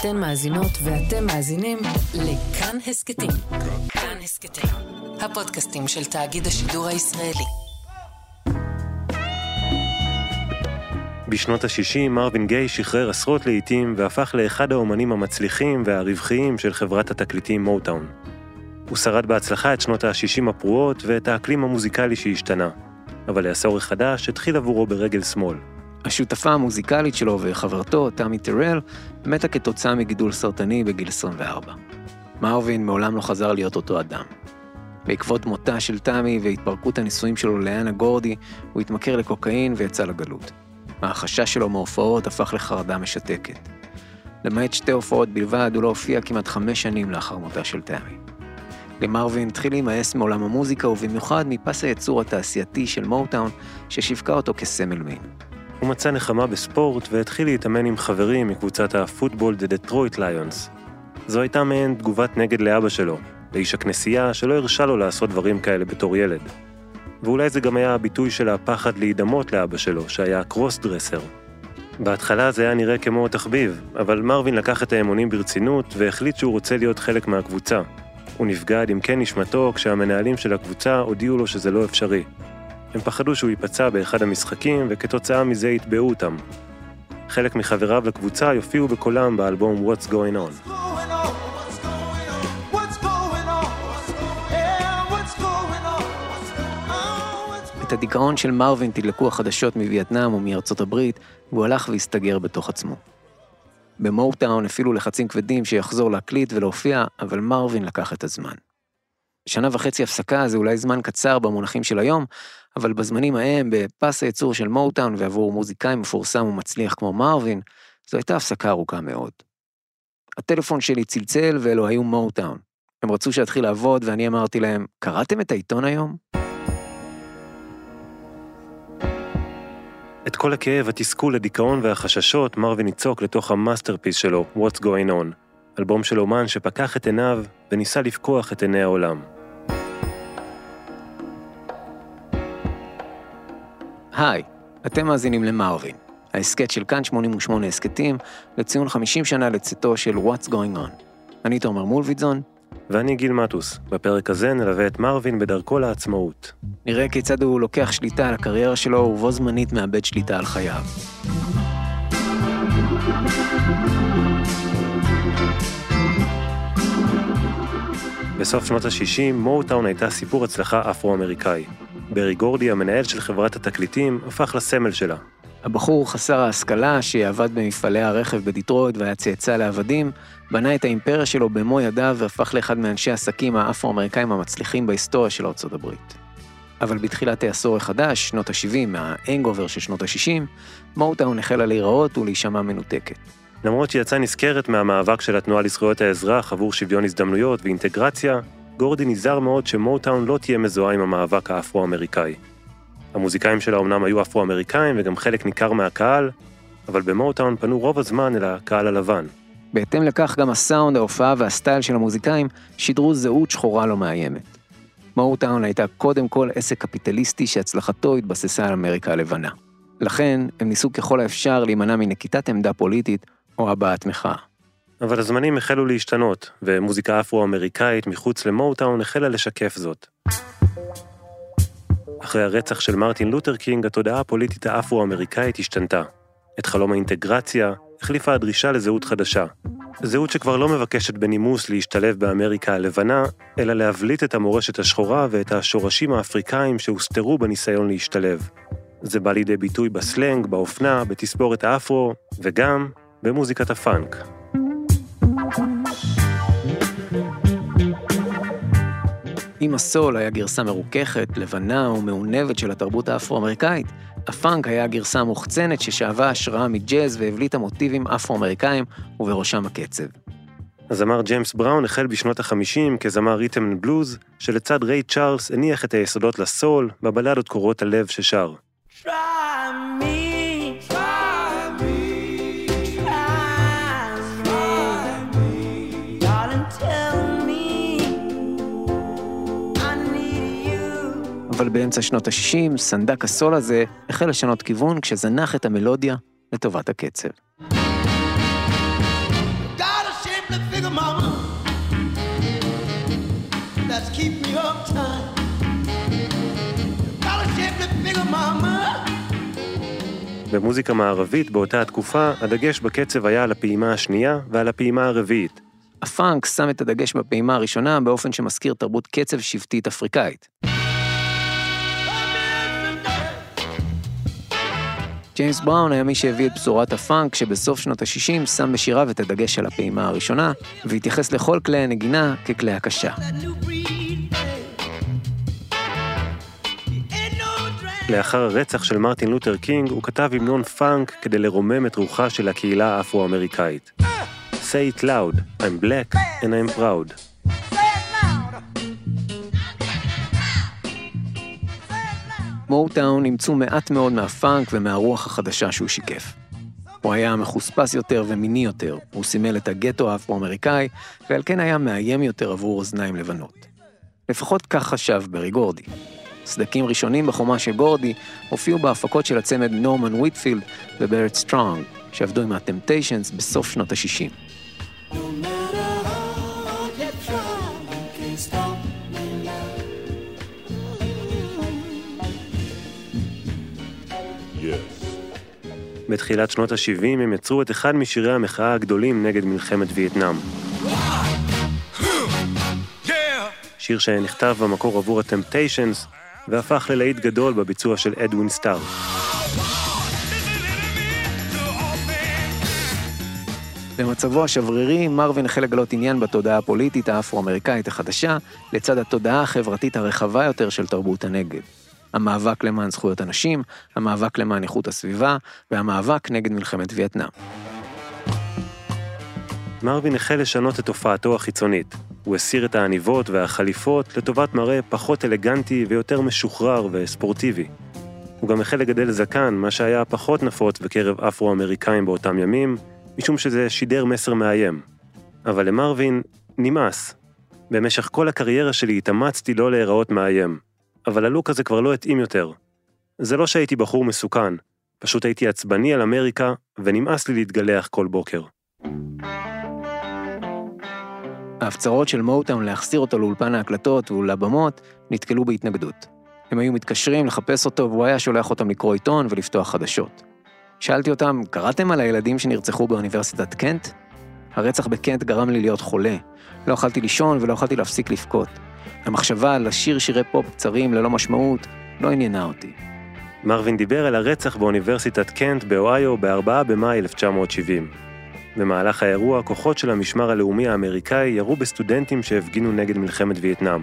אתן מאזינות ואתם מאזינים לכאן הסכתים. כאן הסכתים, הפודקאסטים של תאגיד השידור הישראלי. בשנות ה-60 מרווין גיי שחרר עשרות לעיתים והפך לאחד האומנים המצליחים והרווחיים של חברת התקליטים מוטאון. הוא שרד בהצלחה את שנות ה-60 הפרועות ואת האקלים המוזיקלי שהשתנה, אבל העשור החדש התחיל עבורו ברגל שמאל. השותפה המוזיקלית שלו וחברתו, תמי טרל, מתה כתוצאה מגידול סרטני בגיל 24. מרווין מעולם לא חזר להיות אותו אדם. בעקבות מותה של תמי והתפרקות הנישואים שלו לאנה גורדי, הוא התמכר לקוקאין ויצא לגלות. החשש שלו מהופעות הפך לחרדה משתקת. למעט שתי הופעות בלבד, הוא לא הופיע כמעט חמש שנים לאחר מותה של תמי. למרווין התחיל להימאס מעולם המוזיקה, ובמיוחד מפס הייצור התעשייתי של מוטאון, ששיווקה אותו כסמל מין. הוא מצא נחמה בספורט והתחיל להתאמן עם חברים מקבוצת הפוטבול דה דטרויט ליונס. זו הייתה מעין תגובת נגד לאבא שלו, לאיש הכנסייה שלא הרשה לו לעשות דברים כאלה בתור ילד. ואולי זה גם היה הביטוי של הפחד להידמות לאבא שלו, שהיה קרוס דרסר. בהתחלה זה היה נראה כמו תחביב, אבל מרווין לקח את האמונים ברצינות והחליט שהוא רוצה להיות חלק מהקבוצה. הוא נפגע עד עמקי נשמתו כשהמנהלים של הקבוצה הודיעו לו שזה לא אפשרי. הם פחדו שהוא ייפצע באחד המשחקים, וכתוצאה מזה יתבעו אותם. חלק מחבריו לקבוצה יופיעו בקולם באלבום What's Going On. את הדיכאון של מרווין תדלקו החדשות מווייטנאם ומארצות הברית, והוא הלך והסתגר בתוך עצמו. במורטאון הפעילו לחצים כבדים שיחזור להקליט ולהופיע, אבל מרווין לקח את הזמן. שנה וחצי הפסקה זה אולי זמן קצר במונחים של היום, אבל בזמנים ההם, בפס הייצור של מוטאון ועבור מוזיקאי מפורסם ומצליח כמו מרווין, זו הייתה הפסקה ארוכה מאוד. הטלפון שלי צלצל ואלו היו מוטאון. הם רצו שאתחיל לעבוד ואני אמרתי להם, קראתם את העיתון היום? את כל הכאב, התסכול, הדיכאון והחששות, מרווין יצוק לתוך ה masterpiece שלו, What's Going On, אלבום של אומן שפקח את עיניו וניסה לפקוח את עיני העולם. היי, אתם מאזינים למרווין, ההסכת של כאן 88 הסכתים לציון 50 שנה לצאתו של What's Going On. אני תומר מולביטזון. ואני גיל מטוס. בפרק הזה נלווה את מרווין בדרכו לעצמאות. נראה כיצד הוא לוקח שליטה על הקריירה שלו ובו זמנית מאבד שליטה על חייו. בסוף שנות ה-60, מוטאון הייתה סיפור הצלחה אפרו-אמריקאי. ברי גורדי, המנהל של חברת התקליטים, הפך לסמל שלה. הבחור חסר ההשכלה, שעבד במפעלי הרכב בדיטרויד והיה צאצא לעבדים, בנה את האימפריה שלו במו ידיו והפך לאחד מאנשי העסקים האפרו-אמריקאים המצליחים בהיסטוריה של ארצות הברית. אבל בתחילת העשור החדש, שנות ה-70, מהאנגובר של שנות ה-60, מוטאון החלה להיראות ולהישמע מנותקת. למרות שהיא יצאה נשכרת מהמאבק של התנועה לזכויות האזרח עבור שוויון הזדמנויות ואינטגרציה, גורדי נזהר מאוד שמוטאון לא תהיה מזוהה עם המאבק האפרו-אמריקאי. המוזיקאים שלה אמנם היו אפרו-אמריקאים וגם חלק ניכר מהקהל, אבל במוטאון פנו רוב הזמן אל הקהל הלבן. בהתאם לכך גם הסאונד, ההופעה והסטייל של המוזיקאים שידרו זהות שחורה לא מאיימת. מוטאון הייתה קודם כל עסק קפיטליסטי שהצלחתו התבססה על אמריקה הלבנה. לכן, הם ניסו ככל האפשר להימנע מנקיטת עמדה פוליטית או הבעת מחאה. אבל הזמנים החלו להשתנות, ומוזיקה אפרו-אמריקאית מחוץ למוטאון החלה לשקף זאת. אחרי הרצח של מרטין לותר קינג, התודעה הפוליטית האפרו-אמריקאית השתנתה. את חלום האינטגרציה החליפה הדרישה לזהות חדשה. זהות שכבר לא מבקשת בנימוס להשתלב באמריקה הלבנה, אלא להבליט את המורשת השחורה ואת השורשים האפריקאים שהוסתרו בניסיון להשתלב. זה בא לידי ביטוי בסלנג, באופנה, בתספורת האפרו, וגם במוזיקת הפאנק. אם הסול היה גרסה מרוככת, לבנה ומעונבת של התרבות האפרו-אמריקאית, הפאנק היה הגרסה המוחצנת ששאבה השראה מג'אז והבליטה מוטיבים אפרו-אמריקאים, ובראשם הקצב. הזמר ג'יימס בראון החל בשנות ה-50 כזמר ריתם בלוז, שלצד ריי צ'ארלס הניח את היסודות לסול בבלדות קורות הלב ששר. Try אבל באמצע שנות ה-60, סנדק הסול הזה החל לשנות כיוון כשזנח את המלודיה לטובת הקצב. במוזיקה מערבית באותה התקופה, הדגש בקצב היה על הפעימה השנייה ועל הפעימה הרביעית. הפאנק שם את הדגש בפעימה הראשונה באופן שמזכיר תרבות קצב שבטית אפריקאית. ג'יימס בראון היה מי שהביא את בשורת הפאנק שבסוף שנות ה-60 שם בשיריו את הדגש על הפעימה הראשונה, והתייחס לכל כלי הנגינה ככלי הקשה. לאחר הרצח של מרטין לותר קינג, הוא כתב המנון פאנק כדי לרומם את רוחה של הקהילה האפרו-אמריקאית. Say it loud, I'm black and I'm proud. מוטאון אימצו מעט מאוד מהפאנק ומהרוח החדשה שהוא שיקף. הוא היה מחוספס יותר ומיני יותר, הוא סימל את הגטו האפרו-אמריקאי, ועל כן היה מאיים יותר עבור אוזניים לבנות. לפחות כך חשב ברי גורדי. סדקים ראשונים בחומה של גורדי הופיעו בהפקות של הצמד נורמן ויטפילד וברט סטרונג, שעבדו עם הטמפטיישנס בסוף שנות ה-60. בתחילת שנות ה-70 הם יצרו את אחד משירי המחאה הגדולים נגד מלחמת וייטנאם. שיר שנכתב במקור עבור הטמפטיישנס והפך ללהיט גדול בביצוע של אדווין סטאר. במצבו השברירי, מרווין החל לגלות עניין בתודעה הפוליטית האפרו-אמריקאית החדשה, לצד התודעה החברתית הרחבה יותר של תרבות הנגב. המאבק למען זכויות הנשים, המאבק למען איכות הסביבה, והמאבק נגד מלחמת וייטנאם. מרווין החל לשנות את הופעתו החיצונית. הוא הסיר את העניבות והחליפות לטובת מראה פחות אלגנטי ויותר משוחרר וספורטיבי. הוא גם החל לגדל זקן, מה שהיה פחות נפוץ בקרב אפרו-אמריקאים באותם ימים, משום שזה שידר מסר מאיים. אבל למרווין נמאס. במשך כל הקריירה שלי התאמצתי לא להיראות מאיים, אבל הלוק הזה כבר לא התאים יותר. זה לא שהייתי בחור מסוכן, פשוט הייתי עצבני על אמריקה, ונמאס לי להתגלח כל בוקר. ההפצרות של מוטאון להחזיר אותו לאולפן ההקלטות ולבמות נתקלו בהתנגדות. הם היו מתקשרים לחפש אותו והוא היה שולח אותם לקרוא עיתון ולפתוח חדשות. שאלתי אותם, קראתם על הילדים שנרצחו באוניברסיטת קנט? הרצח בקנט גרם לי להיות חולה. לא יכלתי לישון ולא יכלתי להפסיק לבכות. המחשבה על לשיר שירי פופ קצרים ללא משמעות לא עניינה אותי. מרווין דיבר על הרצח באוניברסיטת קנט באוהיו ב-4 במאי 1970. במהלך האירוע, כוחות של המשמר הלאומי האמריקאי ירו בסטודנטים שהפגינו נגד מלחמת וייטנאם.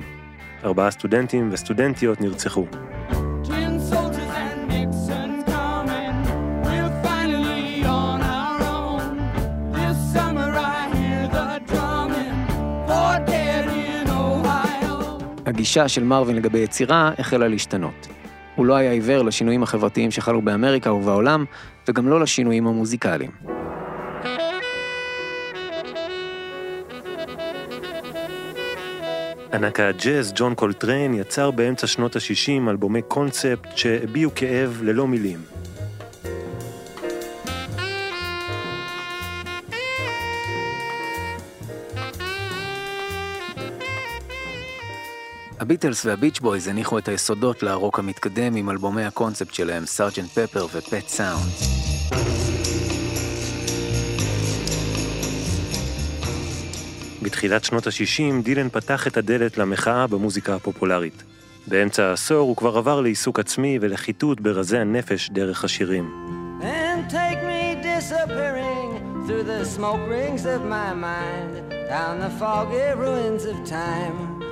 ארבעה סטודנטים וסטודנטיות נרצחו. הגישה של מרווין לגבי יצירה החלה להשתנות. הוא לא היה עיוור לשינויים החברתיים שחלו באמריקה ובעולם, וגם לא לשינויים המוזיקליים. ענק הג'אז ג'ון קולטריין יצר באמצע שנות ה-60 אלבומי קונספט שהביעו כאב ללא מילים. הביטלס והביץ' בויז הניחו את היסודות לרוק המתקדם עם אלבומי הקונספט שלהם, Sergeant Pepper ו Pet Sounds. בתחילת שנות ה-60 דילן פתח את הדלת למחאה במוזיקה הפופולרית. באמצע העשור הוא כבר עבר לעיסוק עצמי ולחיטוט ברזי הנפש דרך השירים. through the smoke rings of my mind, down the foggy ruins of time,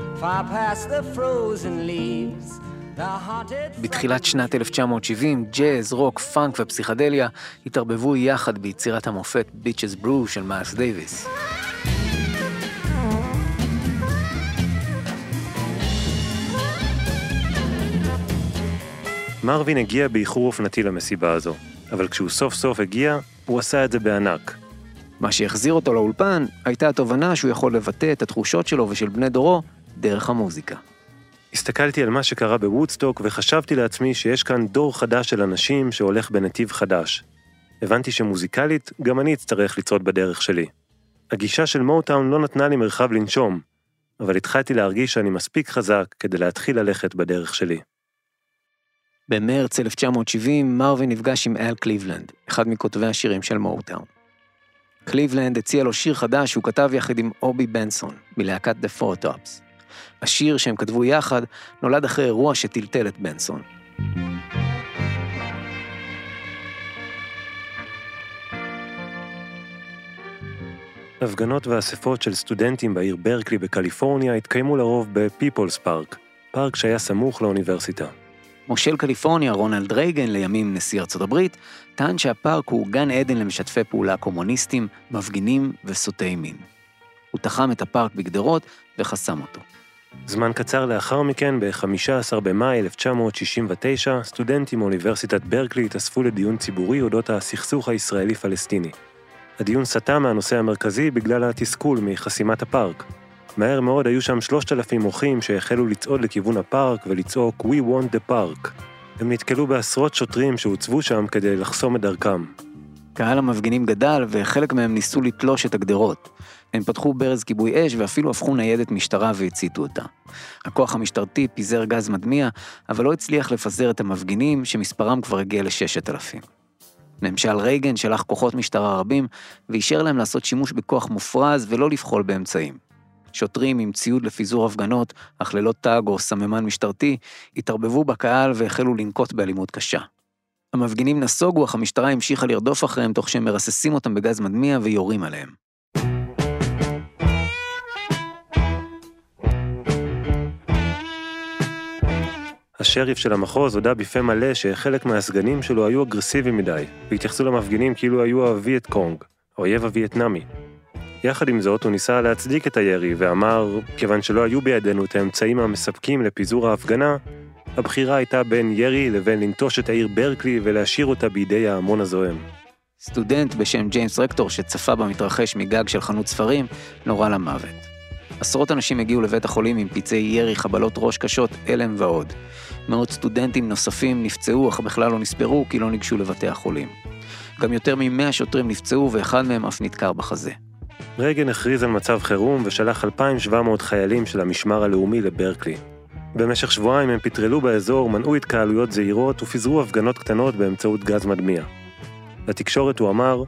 בתחילת שנת 1970, ג'אז, רוק, פאנק ופסיכדליה התערבבו יחד ביצירת המופת Bitches Brew של מיילס דייוויס. מרווין הגיע באיחור אופנתי למסיבה הזו, אבל כשהוא סוף סוף הגיע, הוא עשה את זה בענק. מה שהחזיר אותו לאולפן הייתה התובנה שהוא יכול לבטא את התחושות שלו ושל בני דורו דרך המוזיקה. הסתכלתי על מה שקרה בוודסטוק וחשבתי לעצמי שיש כאן דור חדש של אנשים שהולך בנתיב חדש. הבנתי שמוזיקלית גם אני אצטרך לצעוד בדרך שלי. הגישה של מוטאון לא נתנה לי מרחב לנשום, אבל התחלתי להרגיש שאני מספיק חזק כדי להתחיל ללכת בדרך שלי. במרץ 1970 מרווין נפגש עם אל קליבלנד, אחד מכותבי השירים של מוטאון. קליבלנד הציע לו שיר חדש שהוא כתב יחד עם אובי בנסון, מלהקת The Four Tops. השיר שהם כתבו יחד נולד אחרי אירוע שטלטל את בנסון. הפגנות ואספות של סטודנטים בעיר ברקלי בקליפורניה התקיימו לרוב בפיפולס פארק, פארק שהיה סמוך לאוניברסיטה. מושל קליפורניה, רונלד רייגן, לימים נשיא ארצות הברית, טען שהפארק הוא גן עדן למשתפי פעולה קומוניסטים, מפגינים וסוטי מין. הוא תחם את הפארק בגדרות וחסם אותו. זמן קצר לאחר מכן, ב-15 במאי 1969, סטודנטים מאוניברסיטת ברקלי התאספו לדיון ציבורי אודות הסכסוך הישראלי-פלסטיני. הדיון סטה מהנושא המרכזי בגלל התסכול מחסימת הפארק. מהר מאוד היו שם 3,000 מוחים שהחלו לצעוד לכיוון הפארק ולצעוק We want the park. הם נתקלו בעשרות שוטרים שהוצבו שם כדי לחסום את דרכם. קהל המפגינים גדל וחלק מהם ניסו לתלוש את הגדרות. הם פתחו ברז כיבוי אש ואפילו הפכו ניידת משטרה והציתו אותה. הכוח המשטרתי פיזר גז מדמיע, אבל לא הצליח לפזר את המפגינים, שמספרם כבר הגיע לששת אלפים. ממשל רייגן שלח כוחות משטרה רבים, ואישר להם לעשות שימוש בכוח מופרז ולא לבחול באמצעים. שוטרים עם ציוד לפיזור הפגנות, אך ללא תג או סממן משטרתי, התערבבו בקהל והחלו לנקוט באלימות קשה. המפגינים נסוגו, אך המשטרה המשיכה לרדוף אחריהם תוך שהם מרססים אותם בגז מדמיע ויורים עליהם. השריף של המחוז הודה בפה מלא שחלק מהסגנים שלו היו אגרסיביים מדי, והתייחסו למפגינים כאילו היו הווייט קונג, האויב הווייטנאמי. יחד עם זאת, הוא ניסה להצדיק את הירי, ואמר, כיוון שלא היו בידינו את האמצעים המספקים לפיזור ההפגנה, הבחירה הייתה בין ירי לבין לנטוש את העיר ברקלי ולהשאיר אותה בידי ההמון הזועם. סטודנט בשם ג'יימס רקטור שצפה במתרחש מגג של חנות ספרים, נורה למוות. עשרות אנשים הגיעו לבית החולים עם פצעי ירי, חבלות ראש קשות, הלם ועוד. מאות סטודנטים נוספים נפצעו, אך בכלל לא נספרו כי לא ניגשו לבתי החולים. גם יותר מ-100 שוטרים נפצעו ואחד מהם אף נדקר בחזה. רייגן הכריז על מצב חירום ושלח 2,700 חיילים של המשמר הלאומי לברקלי. במשך שבועיים הם פטרלו באזור, מנעו התקהלויות זהירות ופיזרו הפגנות קטנות באמצעות גז מדמיע. לתקשורת הוא אמר,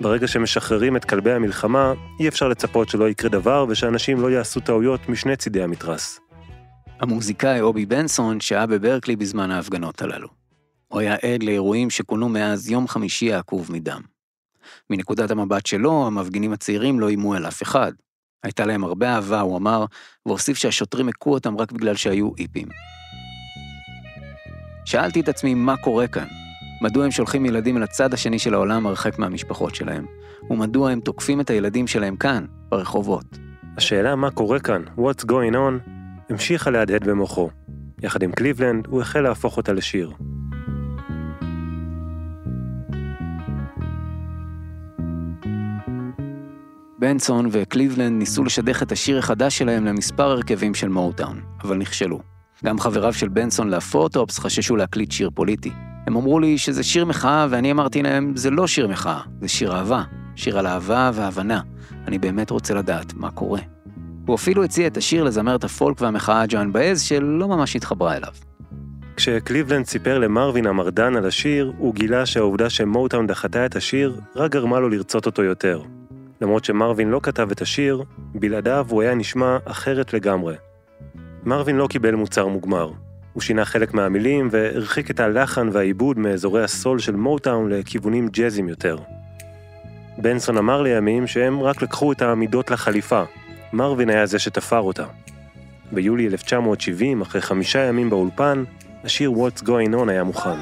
ברגע שמשחררים את כלבי המלחמה, אי אפשר לצפות שלא יקרה דבר ושאנשים לא יעשו טעויות משני צידי המתרס. המוזיקאי אובי בנסון שהה בברקלי בזמן ההפגנות הללו. הוא היה עד לאירועים שכונו מאז יום חמישי העקוב מדם. מנקודת המבט שלו, המפגינים הצעירים לא איימו על אף אחד. הייתה להם הרבה אהבה, הוא אמר, והוסיף שהשוטרים הכו אותם רק בגלל שהיו איפים. שאלתי את עצמי מה קורה כאן, מדוע הם שולחים ילדים אל הצד השני של העולם הרחק מהמשפחות שלהם, ומדוע הם תוקפים את הילדים שלהם כאן, ברחובות. השאלה מה קורה כאן, What's going on, המשיכה להדהד במוחו. יחד עם קליבלנד, הוא החל להפוך אותה לשיר. בנסון וקליבלנד ניסו לשדך את השיר החדש שלהם למספר הרכבים של מורטאון, אבל נכשלו. גם חבריו של בנסון לפורטופס חששו להקליט שיר פוליטי. הם אמרו לי שזה שיר מחאה, ואני אמרתי להם, זה לא שיר מחאה, זה שיר אהבה. שיר על אהבה והבנה. אני באמת רוצה לדעת מה קורה. הוא אפילו הציע את השיר לזמרת הפולק והמחאה ג'ואן באז, שלא ממש התחברה אליו. כשקליבלנד סיפר למרווין המרדן על השיר, הוא גילה שהעובדה שמוטאון דחתה את השיר, רק גרמה לו לרצות אותו יותר. למרות שמרווין לא כתב את השיר, בלעדיו הוא היה נשמע אחרת לגמרי. מרווין לא קיבל מוצר מוגמר. הוא שינה חלק מהמילים והרחיק את הלחן והעיבוד מאזורי הסול של מוטאון לכיוונים ג'אזים יותר. בנסון אמר לימים שהם רק לקחו את העמידות לחליפה, מרווין היה זה שתפר אותה. ביולי 1970, אחרי חמישה ימים באולפן, השיר What's Going On היה מוכן.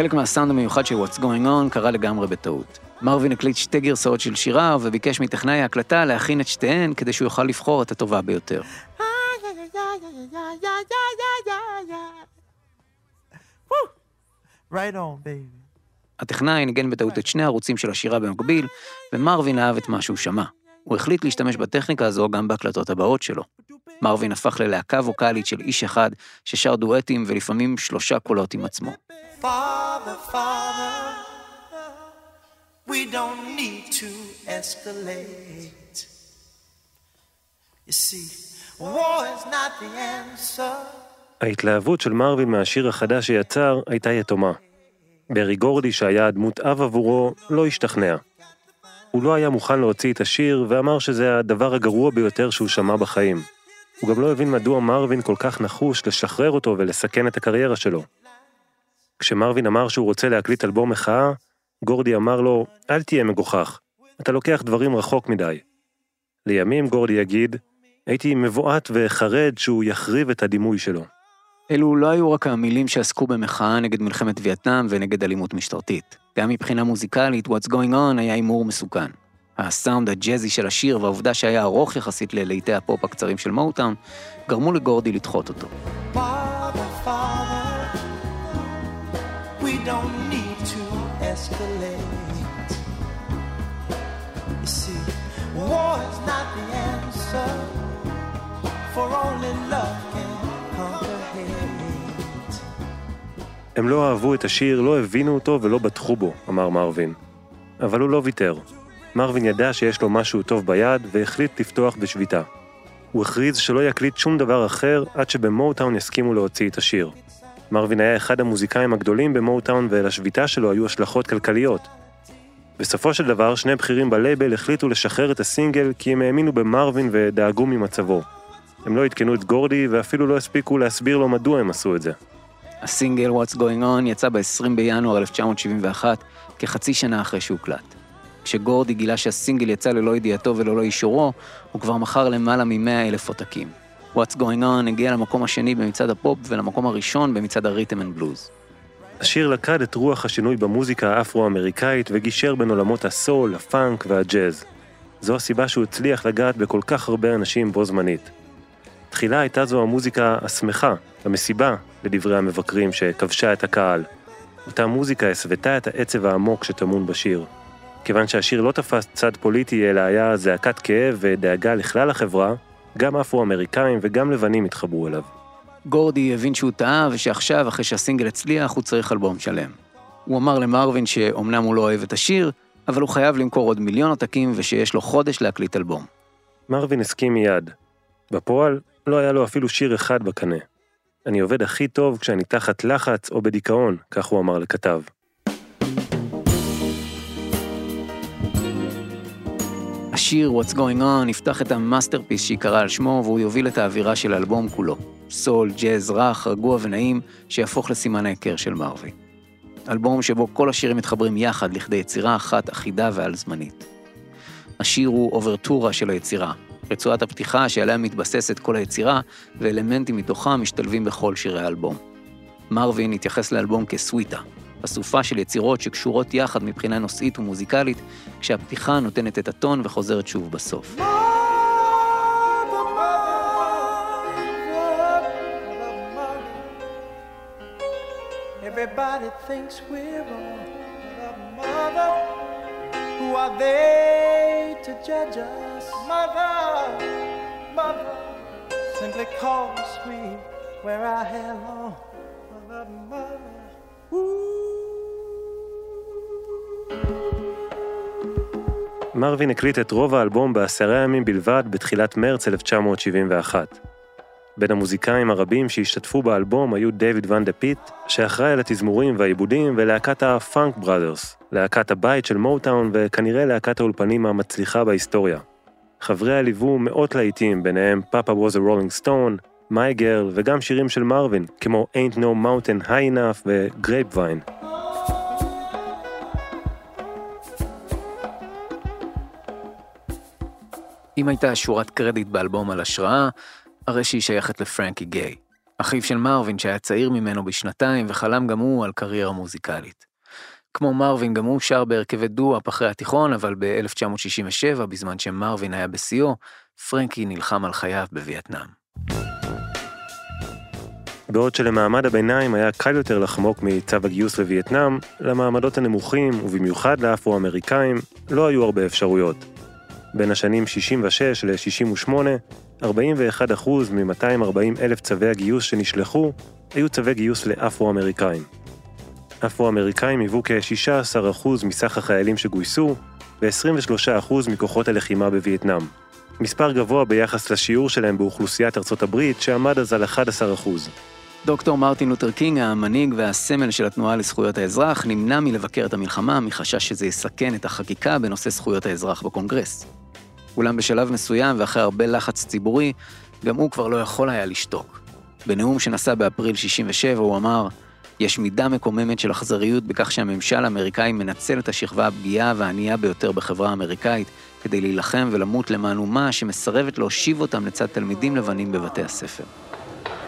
חלק מהסאונד המיוחד של What's Going On קרה לגמרי בטעות. מרווין הקליט שתי גרסאות של שירה וביקש מטכנאי ההקלטה להכין את שתיהן כדי שהוא יוכל לבחור את הטובה ביותר. Right on, baby. הטכנאי ניגן בטעות את שני הערוצים של השירה במקביל, ומרווין אהב את מה שהוא שמע. הוא החליט להשתמש בטכניקה הזו גם בהקלטות הבאות שלו. מרווין הפך ללהקה ווקאלית של איש אחד, ששר דואטים ולפעמים שלושה קולות עם עצמו. Father, Father, We don't need to escalate. You see, war is not the answer. ההתלהבות של מרווין מהשיר החדש שיצר הייתה יתומה. ברי גורדי, שהיה הדמות אב עבורו, לא השתכנע. הוא לא היה מוכן להוציא את השיר, ואמר שזה הדבר הגרוע ביותר שהוא שמע בחיים. הוא גם לא הבין מדוע מרווין כל כך נחוש לשחרר אותו ולסכן את הקריירה שלו. כשמרווין אמר שהוא רוצה להקליט אלבום מחאה, גורדי אמר לו, אל תהיה מגוחך, אתה לוקח דברים רחוק מדי. לימים גורדי יגיד, הייתי מבועת וחרד שהוא יחריב את הדימוי שלו. אלו לא היו רק המילים שעסקו במחאה נגד מלחמת וייטנאם ונגד אלימות משטרתית. גם מבחינה מוזיקלית, What's Going On היה הימור מסוכן. הסאונד הג'אזי של השיר והעובדה שהיה ארוך יחסית ללהיטי הפופ הקצרים של מוטאון, גרמו לגורדי לדחות אותו. הם לא אהבו את השיר, לא הבינו אותו ולא בטחו בו, אמר מרווין. אבל הוא לא ויתר. מרווין ידע שיש לו משהו טוב ביד והחליט לפתוח בשביתה. הוא הכריז שלא יקליט שום דבר אחר עד שבמוטאון יסכימו להוציא את השיר. מרווין היה אחד המוזיקאים הגדולים במוטאון ולשביתה שלו היו השלכות כלכליות. בסופו של דבר, שני בכירים בלייבל החליטו לשחרר את הסינגל כי הם האמינו במרווין ודאגו ממצבו. הם לא עדכנו את גורדי ואפילו לא הספיקו להסביר לו מדוע הם עשו את זה. הסינגל What's Going On יצא ב-20 בינואר 1971, כחצי שנה אחרי שהוקלט. כשגורדי גילה שהסינגל יצא ללא ידיעתו וללא אישורו, הוא כבר מכר למעלה מ-100 אלף עותקים. What's Going On הגיע למקום השני במצעד הפופ ולמקום הראשון במצעד הריתם אנד בלוז. השיר לקד את רוח השינוי במוזיקה האפרו-אמריקאית וגישר בין עולמות הסול, הפאנק והג'אז. זו הסיבה שהוא הצליח לגעת בכל כך הרבה אנשים בו זמנית. תחילה הייתה זו המוזיקה השמחה, המסיבה, לדברי המבקרים שכבשה את הקהל. אותה מוזיקה הסוותה את העצב העמוק שטמון בשיר. כיוון שהשיר לא תפס צד פוליטי אלא היה זעקת כאב ודאגה לכלל החברה, גם אפרו-אמריקאים וגם לבנים התחברו אליו. גורדי הבין שהוא טעה ושעכשיו, אחרי שהסינגל הצליח, הוא צריך אלבום שלם. הוא אמר למרווין שאומנם הוא לא אוהב את השיר, אבל הוא חייב למכור עוד מיליון עותקים ושיש לו חודש להקליט אלבום. מרווין הסכים מיד. בפועל, לא היה לו אפילו שיר אחד בקנה. אני עובד הכי טוב כשאני תחת לחץ או בדיכאון, כך הוא אמר לכתב. השיר What's Going On יפתח את ה masterpiece שיקרא על שמו והוא יוביל את האווירה של האלבום כולו. סול, ג'אז, רך, רגוע ונעים, שיהפוך לסימן ההיכר של מרווי. אלבום שבו כל השירים מתחברים יחד לכדי יצירה אחת אחידה ועל זמנית. השיר הוא אוברטורה של היצירה, רצועת הפתיחה שעליה מתבססת כל היצירה, ואלמנטים מתוכה משתלבים בכל שירי האלבום. מרווין התייחס לאלבום כסוויטה, אסופה של יצירות שקשורות יחד מבחינה נושאית ומוזיקלית, כשהפתיחה נותנת את הטון וחוזרת שוב בסוף. Everybody thinks we're wrong, mother, who are they to judge us? mother, mother, simply call me sweet where I belong. Mother, mother, מרווין הקליט את רוב האלבום בעשרה ימים בלבד בתחילת מרץ 1971. בין המוזיקאים הרבים שהשתתפו באלבום היו דייוויד ואן דה פיט, שאחראי על התזמורים והעיבודים, ולהקת הפאנק בראדרס, להקת הבית של מוטאון וכנראה להקת האולפנים המצליחה בהיסטוריה. חבריה ליוו מאות להיטים, ביניהם Papa was a rolling stone, My Girl וגם שירים של מרווין, כמו Ain't No Mountain High Enough ו-Grapevine. אם הייתה שורת קרדיט באלבום על השראה, הרי שהיא שייכת לפרנקי גיי, אחיו של מרווין שהיה צעיר ממנו בשנתיים וחלם גם הוא על קריירה מוזיקלית. כמו מרווין, גם הוא שר בהרכבי דו-אפ אחרי התיכון, אבל ב-1967, בזמן שמרווין היה בשיאו, פרנקי נלחם על חייו בווייטנאם. בעוד שלמעמד הביניים היה קל יותר לחמוק מצו הגיוס לווייטנאם, למעמדות הנמוכים, ובמיוחד לאפרו-אמריקאים, לא היו הרבה אפשרויות. בין השנים 66 ל-68, 41% מ-240 אלף צווי הגיוס שנשלחו, היו צווי גיוס לאפרו-אמריקאים. אפרו-אמריקאים היוו כ-16% מסך החיילים שגויסו, ו-23% מכוחות הלחימה בווייטנאם. מספר גבוה ביחס לשיעור שלהם באוכלוסיית ארצות הברית, שעמד אז על 11%. דוקטור מרטין לותר קינג, המנהיג והסמל של התנועה לזכויות האזרח, נמנע מלבקר את המלחמה מחשש שזה יסכן את החקיקה בנושא זכויות האזרח בקונגרס. אולם בשלב מסוים ואחרי הרבה לחץ ציבורי, גם הוא כבר לא יכול היה לשתוק. בנאום שנשא באפריל 67 הוא אמר, יש מידה מקוממת של אכזריות בכך שהממשל האמריקאי מנצל את השכבה הפגיעה והענייה ביותר בחברה האמריקאית כדי להילחם ולמות למען אומה שמסרבת להושיב אותם לצד תלמידים לבנים בבתי הספר.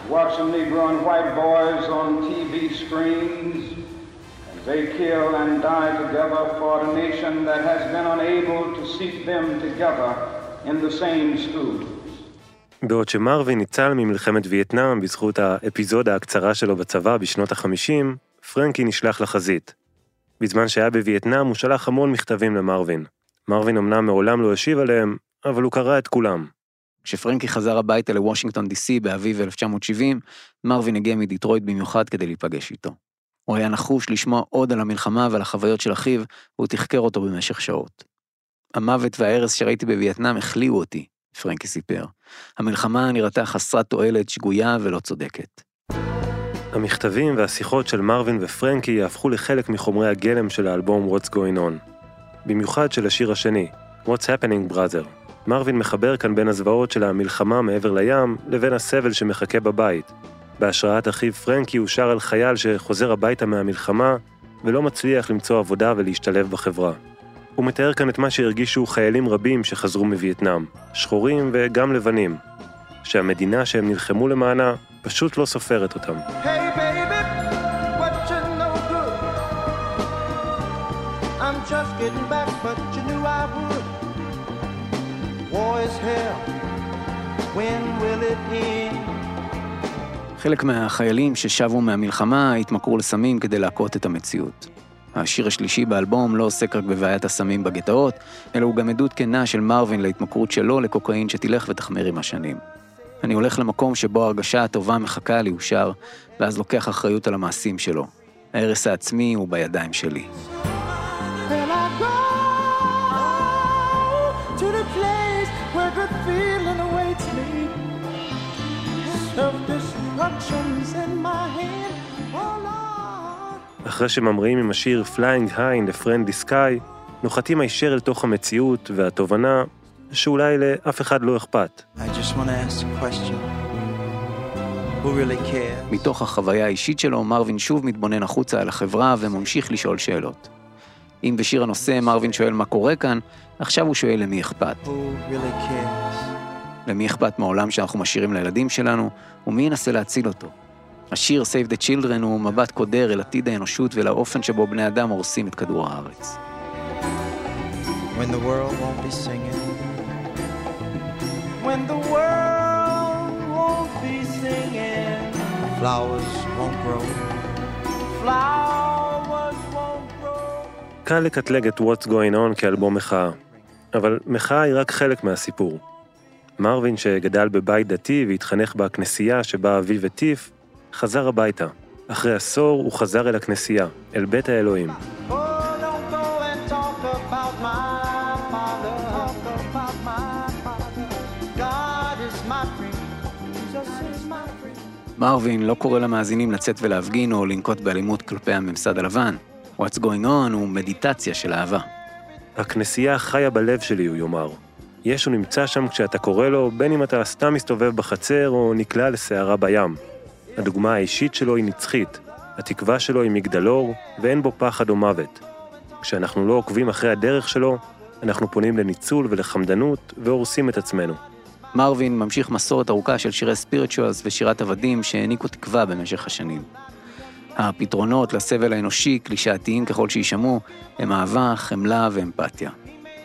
watching Negro and white boys on TV screens they kill and die together for a nation that has been unable to seat them together in the same schools. בעוד שמרווין ניצל ממלחמת וייטנאם בזכות האפיזודה הקצרה שלו בצבא בשנות ה-50, פרנקי נשלח לחזית. בזמן שהיה בווייטנאם הוא שלח המון מכתבים למרווין. מרווין אמנם מעולם לא השיב עליהם, אבל הוא קרא את כולם. כשפרנקי חזר הביתה לוושינגטון די.סי באביב 1970, מרווין הגיע מדיטרויט במיוחד כדי להיפגש איתו. הוא היה נחוש לשמוע עוד על המלחמה ועל החוויות של אחיו, והוא תחקר אותו במשך שעות. המוות וההרס שראיתי בווייטנאם החליאו אותי, פרנקי סיפר. המלחמה נראתה חסרת תועלת, שגויה ולא צודקת. המכתבים והשיחות של מרווין ופרנקי יהפכו לחלק מחומרי הגלם של האלבום What's Going On. במיוחד של השיר השני, What's Happening Brother. מרווין מחבר כאן בין הזוועות של המלחמה מעבר לים לבין הסבל שמחכה בבית. בהשראת אחיו פרנקי הוא שר על חייל שחוזר הביתה מהמלחמה ולא מצליח למצוא עבודה ולהשתלב בחברה. הוא מתאר כאן את מה שהרגישו חיילים רבים שחזרו מווייטנאם, שחורים וגם לבנים, שהמדינה שהם נלחמו למענה פשוט לא סופרת אותם. Hey baby, you but you knew I. When will it end? חלק מהחיילים ששבו מהמלחמה התמכרו לסמים כדי להכות את המציאות. השיר השלישי באלבום לא עוסק רק בבעיית הסמים בגטאות, אלא הוא גם עדות כנה של מרווין להתמכרות שלו לקוקאין שתלך ותחמיר עם השנים. אני הולך למקום שבו ההרגשה הטובה מחכה לי, הוא שר, ואז לוקח אחריות על המעשים שלו. ההרס העצמי הוא בידיים שלי. אחרי שממריאים עם השיר Flying High in the Friendly Sky, נוחתים הישר אל תוך המציאות והתובנה שאולי לאף אחד לא אכפת. Really? מתוך החוויה האישית שלו, מרווין שוב מתבונן החוצה אל החברה וממשיך לשאול שאלות. אם בשיר הנושא מרווין שואל מה קורה כאן, עכשיו הוא שואל למי אכפת. Who really cares? למי אכפת מהעולם שאנחנו משאירים לילדים שלנו, ומי ינסה להציל אותו. השיר Save the Children הוא מבט קודר אל עתיד האנושות ולאופן שבו בני אדם הורסים את כדור הארץ. When the world won't be singing. When the world won't be singing, Flowers won't grow. flowers won't grow. קל לקטלג את What's Going On כאלבום מחאה, אבל מחאה היא רק חלק מהסיפור. מרווין, שגדל בבית דתי והתחנך בכנסייה שבה אביו הטיף, חזר הביתה. אחרי עשור הוא חזר אל הכנסייה, אל בית האלוהים. Oh. מרווין לא קורא למאזינים לצאת ולהפגין או לנקוט באלימות כלפי הממסד הלבן. What's going on הוא מדיטציה של אהבה. הכנסייה חיה בלב שלי, הוא יאמר. ישו נמצא שם כשאתה קורא לו, בין אם אתה סתם מסתובב בחצר או נקלע לסערה בים. הדוגמה האישית שלו היא נצחית, התקווה שלו היא מגדלור, ואין בו פחד או מוות. כשאנחנו לא עוקבים אחרי הדרך שלו, אנחנו פונים לניצול ולחמדנות והורסים את עצמנו. מרווין ממשיך מסורת ארוכה של שירי ספיריטואלס ושירת עבדים שהעניקו תקווה במשך השנים. הפתרונות לסבל האנושי, קלישאתיים ככל שיישמעו, הם אהבה, חמלה ואמפתיה.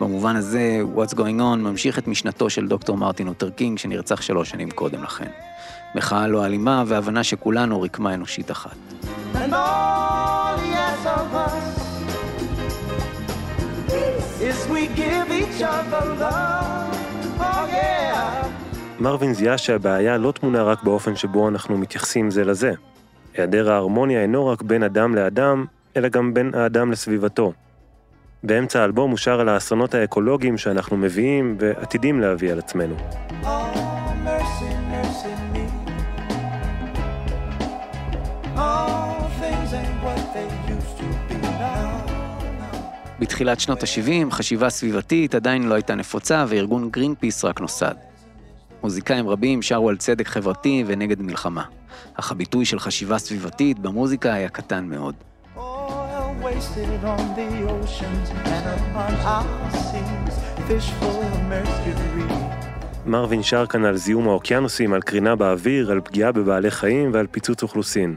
במובן הזה, What's Going On ממשיך את משנתו של דוקטור מרטין לותר קינג שנרצח שלוש שנים קודם לכן. מחאה לא אלימה והבנה שכולנו רקמה אנושית אחת. Oh. מרווין זיהה שהבעיה לא טמונה רק באופן שבו אנחנו מתייחסים זה לזה. היעדר ההרמוניה אינו רק בין אדם לאדם, אלא גם בין האדם לסביבתו. באמצע האלבום הוא שר על האסונות האקולוגיים שאנחנו מביאים ועתידים להביא על עצמנו. בתחילת שנות ה-70, חשיבה סביבתית עדיין לא הייתה נפוצה וארגון גרין פיס רק נוסד. מוזיקאים רבים שרו על צדק חברתי ונגד מלחמה, אך הביטוי של חשיבה סביבתית במוזיקה היה קטן מאוד. Wasted on the oceans and upon our seas, fish full of mercury. מרווין שר כאן על זיהום האוקיינוסים, על קרינה באוויר, על פגיעה בבעלי חיים ועל פיצוץ אוכלוסין.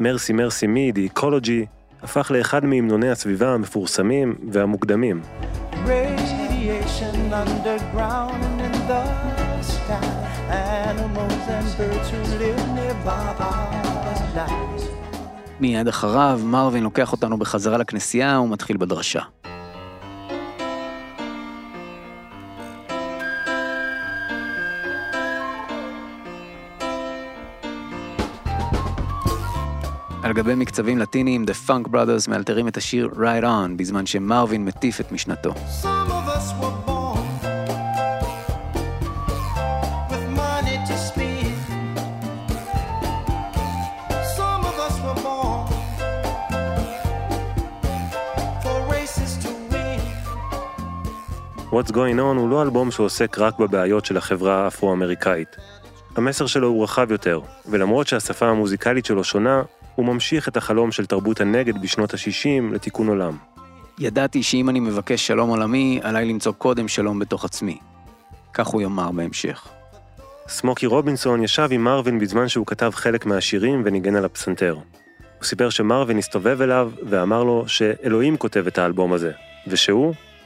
מרסי מרסי מי, די אקולוגי, הפך לאחד מהמנוני הסביבה המפורסמים והמוקדמים. Sky. Animals and birds who live nearby. מיד אחריו, מרווין לוקח אותנו בחזרה לכנסייה ומתחיל בדרשה. על גבי מקצבים לטיניים, The Funk Brothers מאלתרים את השיר Right On, בזמן שמרווין מטיף את משנתו. Some of us were What's Going On הוא לא אלבום שעוסק רק בבעיות של החברה האפרו-אמריקאית. המסר שלו הוא רחב יותר, ולמרות שהשפה המוזיקלית שלו שונה, הוא ממשיך את החלום של תרבות הנגד בשנות ה-60 לתיקון עולם. ידעתי שאם אני מבקש שלום עולמי, עליי למצוא קודם שלום בתוך עצמי. כך הוא יאמר בהמשך. סמוקי רובינסון ישב עם מרווין בזמן שהוא כתב חלק מהשירים וניגן על הפסנתר. הוא סיפר שמרווין הסתובב אליו ואמר לו שאלוהים כותב את האלבום הזה, ושהוא,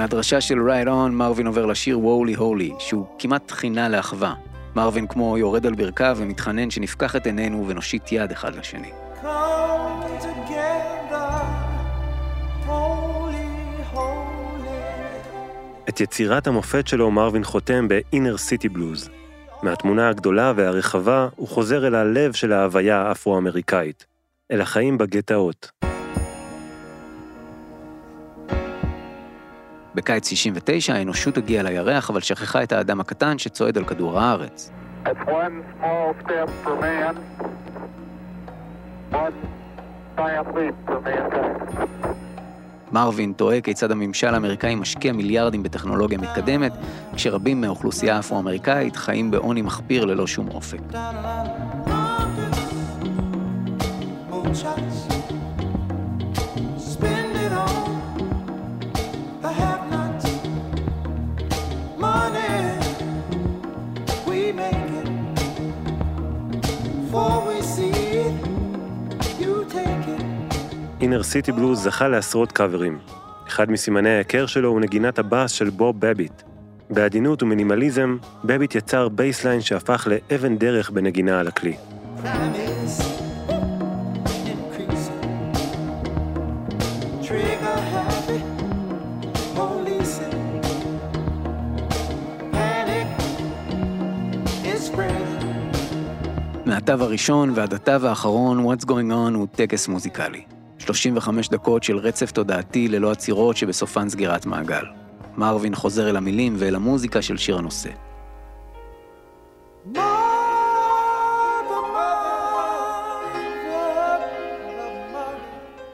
מהדרשה של Right On, מרווין עובר לשיר Wowly Holy, שהוא כמעט תחינה לאחווה. מרווין כמו יורד על ברכיו ומתחנן שנפקח את עינינו ונושיט יד אחד לשני. את יצירת המופת שלו מרווין חותם ב-Inner City Blues. מהתמונה הגדולה והרחבה הוא חוזר אל הלב של ההוויה האפרו-אמריקאית, אל החיים בגטאות. בקיץ 69 האנושות הגיעה לירח, אבל שכחה את האדם הקטן שצועד על כדור הארץ. Man. מרווין תוהה כיצד הממשל האמריקאי משקיע מיליארדים בטכנולוגיה מתקדמת, כשרבים מהאוכלוסייה האפרו-אמריקאית חיים בעוני מחפיר ללא שום אופק. Inner City Blues זכה לעשרות קאברים. אחד מסימני ההיכר שלו הוא נגינת הבאס של בוב בביט. בעדינות ומינימליזם, בביט יצר bassline שהפך לאבן דרך בנגינה על הכלי. מהתו הראשון ועד התו האחרון, What's Going On הוא טקס מוזיקלי. 35 דקות של רצף תודעתי ללא עצירות שבסופן סגירת מעגל. מרווין חוזר אל המילים ואל המוזיקה של שיר הנושא.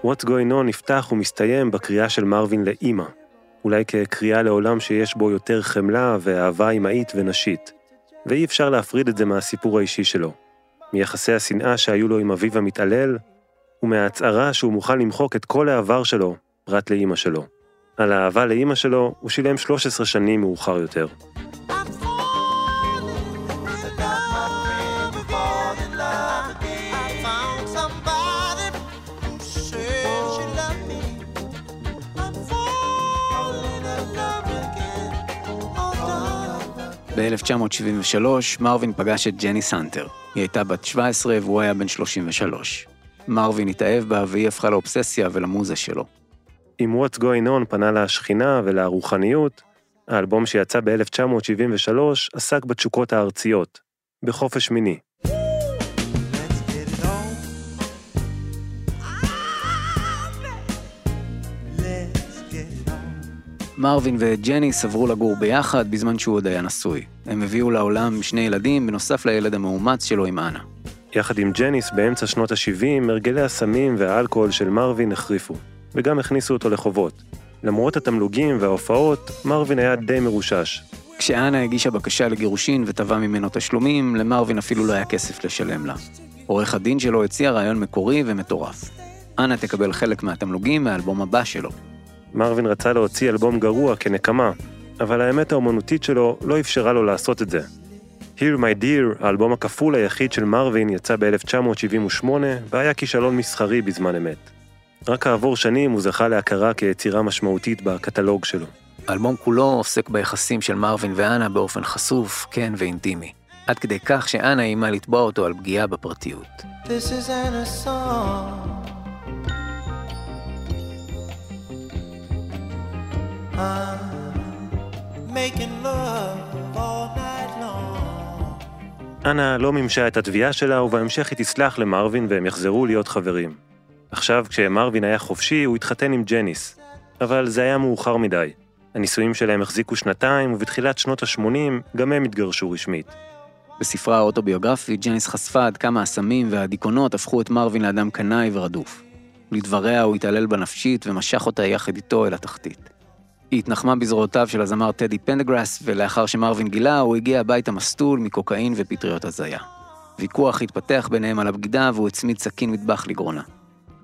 What's Going On נפתח ומסתיים בקריאה של מרווין לאימא. אולי כקריאה לעולם שיש בו יותר חמלה ואהבה אמהית ונשית. ואי אפשר להפריד את זה מהסיפור האישי שלו. מיחסי השנאה שהיו לו עם אביו המתעלל, ומההצהרה שהוא מוכן למחוק את כל העבר שלו, פרט לאימא שלו. על האהבה לאימא שלו הוא שילם 13 שנים מאוחר יותר. I'm falling in love, fall in love again. I found somebody who said she loved me. I'm falling in love again. Oh, darling. ב-1973 מרווין פגש את ג'ניס האנטר. היא הייתה בת 17 והוא היה בן 33. מרווין התאהב בה והיא הפכה לאובססיה ולמוזה שלו. עם What's Going On פנה לשכינה ולרוחניות, האלבום שיצא ב-1973 עסק בתשוקות הארציות, בחופש מיני. מרווין וג'ני סברו לגור ביחד בזמן שהוא עוד היה נשוי. הם הביאו לעולם שני ילדים בנוסף לילד המאומץ שלו עם אנה. יחד עם ג'ניס באמצע שנות ה-70, הרגלי הסמים והאלכוהול של מרווין החריפו, וגם הכניסו אותו לחובות. למרות התמלוגים וההופעות, מרווין היה די מרושש. כשאנה הגישה בקשה לגירושין ותבע ממנו תשלומים, למרווין אפילו לא היה כסף לשלם לה. עורך הדין שלו הציע רעיון מקורי ומטורף. אנה תקבל חלק מהתמלוגים מהאלבום הבא שלו. מרווין רצה להוציא אלבום גרוע כנקמה, אבל האמת האומנותית שלו לא אפשרה לו לעשות את זה. Here My Dear, האלבום הכפול היחיד של מרווין, יצא ב-1978 והיה כישלון מסחרי בזמן אמת. רק כעבור שנים הוא זכה להכרה כיצירה משמעותית בקטלוג שלו. האלבום כולו עוסק ביחסים של מרווין ואנה באופן חשוף, כן ואינטימי. עד כדי כך שאנה איימה לתבוע אותו על פגיעה בפרטיות. This is Anna's song. I'm making love all night. אנה לא מימשה את התביעה שלה, ובהמשך היא תסלח למרווין והם יחזרו להיות חברים. עכשיו, כשמרווין היה חופשי, הוא התחתן עם ג'ניס. אבל זה היה מאוחר מדי. הנישואים שלהם החזיקו שנתיים, ובתחילת שנות ה-80 גם הם התגרשו רשמית. בספרה האוטוביוגרפית, ג'ניס חשפה עד כמה הסמים והדיכאונות הפכו את מרווין לאדם קנאי ורדוף. לדבריה, הוא התעלל בה נפשית ומשך אותה יחד איתו אל התחתית. היא התנחמה בזרועותיו של הזמר טדי פנדגרס, ולאחר שמרווין גילה, הוא הגיע הביתה מסטול מקוקאין ופטריות הזיה. ויכוח התפתח ביניהם על הבגידה, והוא הצמיד סכין מטבח לגרונה.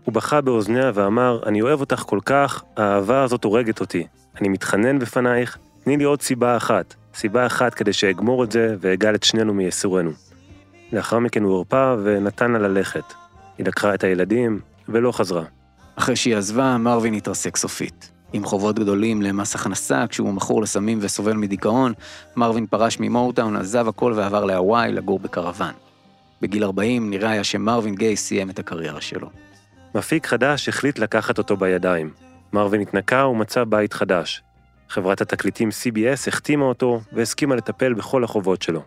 הוא בכה באוזניה ואמר, אני אוהב אותך כל כך, האהבה הזאת הורגת אותי. אני מתחנן בפנייך, תני לי עוד סיבה אחת. סיבה אחת כדי שאגמור את זה ואגל את שנינו מייסורנו. לאחר מכן הוא הרפא ונתן לה ללכת. היא לקחה את הילדים ולא חזרה. אחרי שהיא עזבה, מרווין התרסק סופית. עם חובות גדולים למס הכנסה, כשהוא מכור לסמים וסובל מדיכאון, מרווין פרש ממורטאון, עזב הכל ועבר להוואי לגור בקרוון. בגיל 40 נראה היה שמרווין גיי סיים את הקריירה שלו. מפיק חדש החליט לקחת אותו בידיים. מרווין התנקה ומצא בית חדש. חברת התקליטים CBS החתימה אותו והסכימה לטפל בכל החובות שלו.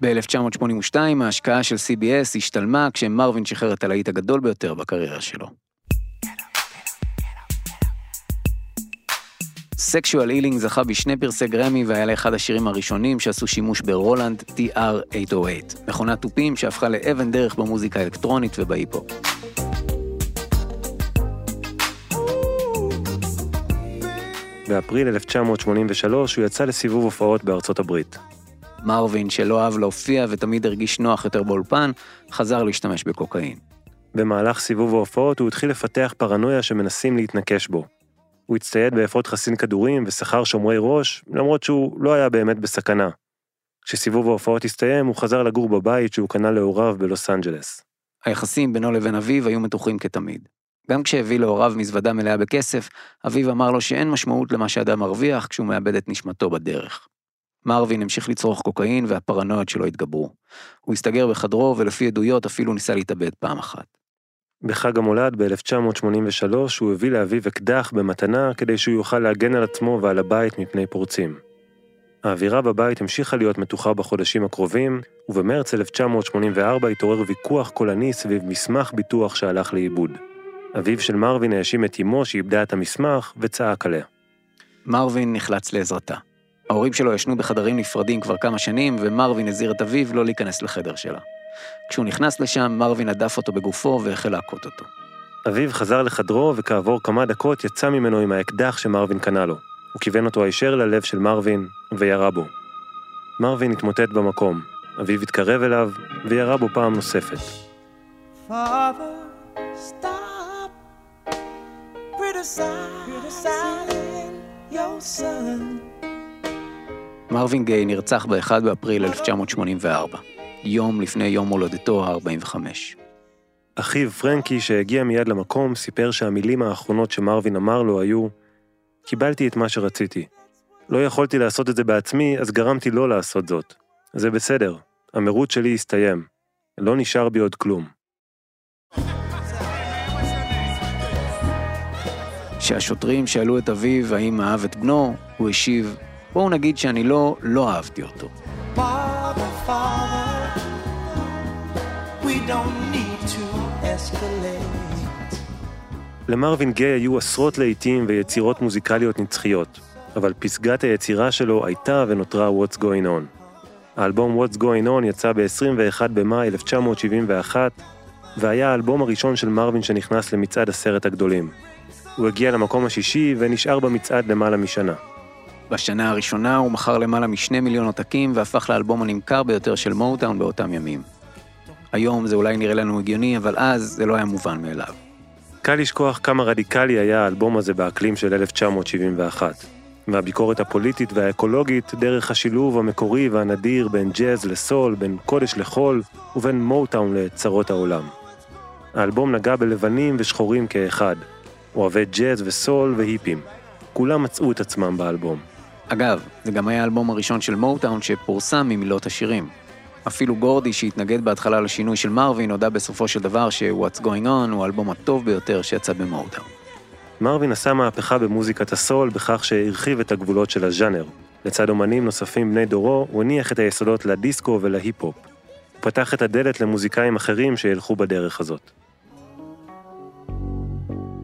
ב-1982 ההשקעה של CBS השתלמה כשמרווין שחרר את הלהיט הגדול ביותר בקריירה שלו. Sexual Healing זכה בשני פרסי גרמי והיה לאחד השירים הראשונים שעשו שימוש ברולנד TR-808, מכונת תופים שהפכה לאבן דרך במוזיקה האלקטרונית ובהיפ-הופ. באפריל 1983 הוא יצא לסיבוב הופעות בארצות הברית. מרווין, שלא אהב להופיע ותמיד הרגיש נוח יותר באולפן, חזר להשתמש בקוקאין. במהלך סיבוב ההופעות הוא התחיל לפתח פרנויה שמנסים להתנקש בו. הוא הצטייד באפוד חסין כדורים ושכר שומרי ראש, למרות שהוא לא היה באמת בסכנה. כשסיבוב ההופעות הסתיים, הוא חזר לגור בבית שהוא קנה להוריו בלוס אנג'לס. היחסים בינו לבין אביו היו מתוחים כתמיד. גם כשהביא להוריו מזוודה מלאה בכסף, אביו אמר לו שאין משמעות למה שאדם מרוויח כשהוא מאבד את נשמתו בדרך. מרווין המשיך לצרוך קוקאין והפרנויות שלו התגברו. הוא הסתגר בחדרו ולפי עדויות אפילו ניסה להתאבד פעם אחת. בחג המולד ב-1983 הוא הביא לאביו אקדח במתנה כדי שהוא יוכל להגן על עצמו ועל הבית מפני פורצים. האווירה בבית המשיכה להיות מתוחה בחודשים הקרובים, ובמרץ 1984 התעורר ויכוח קולני סביב מסמך ביטוח שהלך לאיבוד. אביו של מרווין האשים את אמו שאיבדה את המסמך וצעק עליה. מרווין נחלץ לעזרתה. ההורים שלו ישנו בחדרים נפרדים כבר כמה שנים, ומרווין הזהיר את אביו לא להיכנס לחדר שלה. כשהוא נכנס לשם, מרווין הדף אותו בגופו והחל להכות אותו. אביו חזר לחדרו וכעבור כמה דקות יצא ממנו עם האקדח שמרווין קנה לו. הוא כיוון אותו הישר ללב של מרווין וירה בו. מרווין התמוטט במקום. אביו התקרב אליו וירה בו פעם נוספת. Father, stop criticizing your son. מרווין גיי נרצח ב-1 באפריל 1984, יום לפני יום הולדתו ה-45. אחיו פרנקי, שהגיע מיד למקום, סיפר שהמילים האחרונות שמרווין אמר לו היו קיבלתי את מה שרציתי. לא יכולתי לעשות את זה בעצמי, אז גרמתי לא לעשות זאת. זה בסדר, המרוץ שלי הסתיים. לא נשאר בי עוד כלום. כשהשוטרים שאלו את אביו האם אהב את בנו, הוא השיב, בואו נגיד שאני לא, לא אהבתי אותו. Father, Father, למרווין גיי היו עשרות להיטים ויצירות מוזיקליות נצחיות, אבל פסגת היצירה שלו הייתה ונותרה What's Going On. האלבום What's Going On יצא ב-21 במאי 1971, והיה האלבום הראשון של מרווין שנכנס למצעד עשרת הגדולים. הוא הגיע למקום השישי ונשאר במצעד למעלה משנה. בשנה הראשונה הוא מכר למעלה משני מיליון עותקים והפך לאלבום הנמכר ביותר של מוטאון באותם ימים. היום זה אולי נראה לנו הגיוני, אבל אז זה לא היה מובן מאליו. קל לשכוח כמה רדיקלי היה האלבום הזה באקלים של 1971. מהביקורת הפוליטית והאקולוגית, דרך השילוב המקורי והנדיר בין ג'אז לסול, בין קודש לחול, ובין מוטאון לצרות העולם. האלבום נגע בלבנים ושחורים כאחד, אוהבי ג'אז וסול והיפים. כולם מצאו את עצמם באלבום. אגב, זה גם היה האלבום הראשון של מוטאון שפורסם ממילות השירים. אפילו גורדי, שהתנגד בהתחלה לשינוי של מרווין, הודה בסופו של דבר ש-What's Going On הוא האלבום הטוב ביותר שיצא במוטאון. מרווין עשה מהפכה במוזיקת הסול בכך שהרחיב את הגבולות של הז'אנר. לצד אומנים נוספים בני דורו, הוא הניח את היסודות לדיסקו ולהיפ-הופ. הוא פתח את הדלת למוזיקאים אחרים שילכו בדרך הזאת.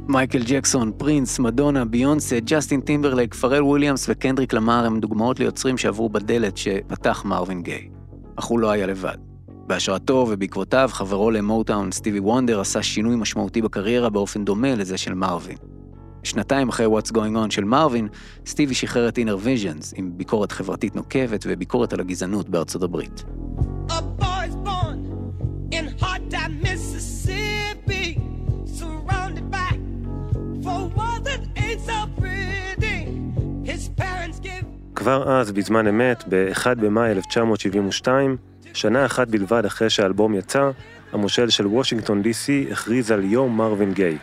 מייקל ג'קסון, פרינס, מדונה, ביונסה, ג'סטין טימברלייק, פארל וויליאמס וקנדריק למר הם דוגמאות ליוצרים שעברו בדלת שפתח מרווין גיי. אך הוא לא היה לבד. בהשראתו ובעקבותיו, חברו למוטאון, סטיבי וונדר, עשה שינוי משמעותי בקריירה באופן דומה לזה של מרווין. שנתיים אחרי What's Going On של מרווין, סטיבי שחרר את Inner Visions עם ביקורת חברתית נוקבת וביקורת על הגזענות בארצות הברית. כבר אז, בזמן אמת, ב-1 במאי 1972, שנה אחת בלבד אחרי שהאלבום יצא, המושל של וושינגטון DC הכריז על יום מרווין גיי.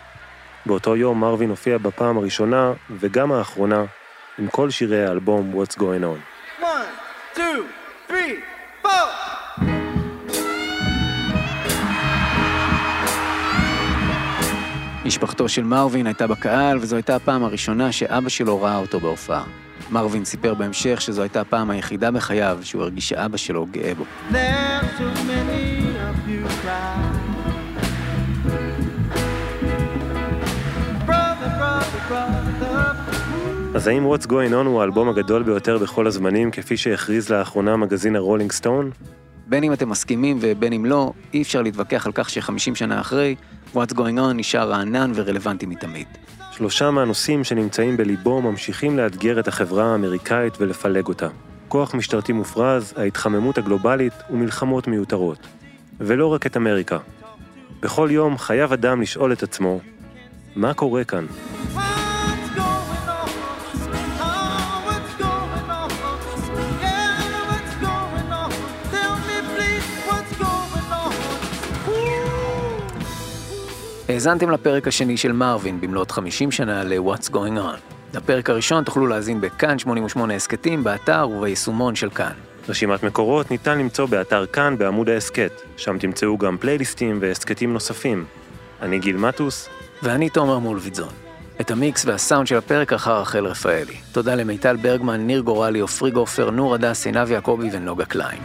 באותו יום מרווין הופיע בפעם הראשונה, וגם האחרונה, עם כל שירי האלבום What's Going On. one, two, three, four. משפחתו של מרווין הייתה בקהל, וזו הייתה הפעם הראשונה שאבא שלו ראה אותו בהופעה. מרווין סיפר בהמשך שזו הייתה הפעם היחידה בחייו שהוא הרגיש שאבא שלו גאה בו. אז האם What's Going On הוא האלבום הגדול ביותר בכל הזמנים, כפי שהכריז לאחרונה מגזין הרולינג סטון? בין אם אתם מסכימים ובין אם לא, אי אפשר להתווכח על כך ש-50 שנה אחרי, What's Going On נשאר רענן ורלוונטי מתמיד. שלושה מהנושאים שנמצאים בליבו ממשיכים לאתגר את החברה האמריקאית ולפלג אותה. כוח משטרתי מופרז, ההתחממות הגלובלית ומלחמות מיותרות. ולא רק את אמריקה. בכל יום חייב אדם לשאול את עצמו, מה קורה כאן? האזנתם לפרק השני של מרווין במלאת 50 שנה ל-What's Going On. לפרק הראשון תוכלו להאזין בכאן 88 הסכתים, באתר וביישומון של כאן. רשימת מקורות ניתן למצוא באתר כאן בעמוד ההסכת, שם תמצאו גם פלייליסטים והסכתים נוספים. אני גיל מטוס, ואני תומר מולווידזון. את המיקס והסאונד של הפרק אחר רחל רפאלי. תודה למיטל ברגמן, ניר גורלי, עופרי גופר, נור הדס, עינב יעקבי ונוגה קליין.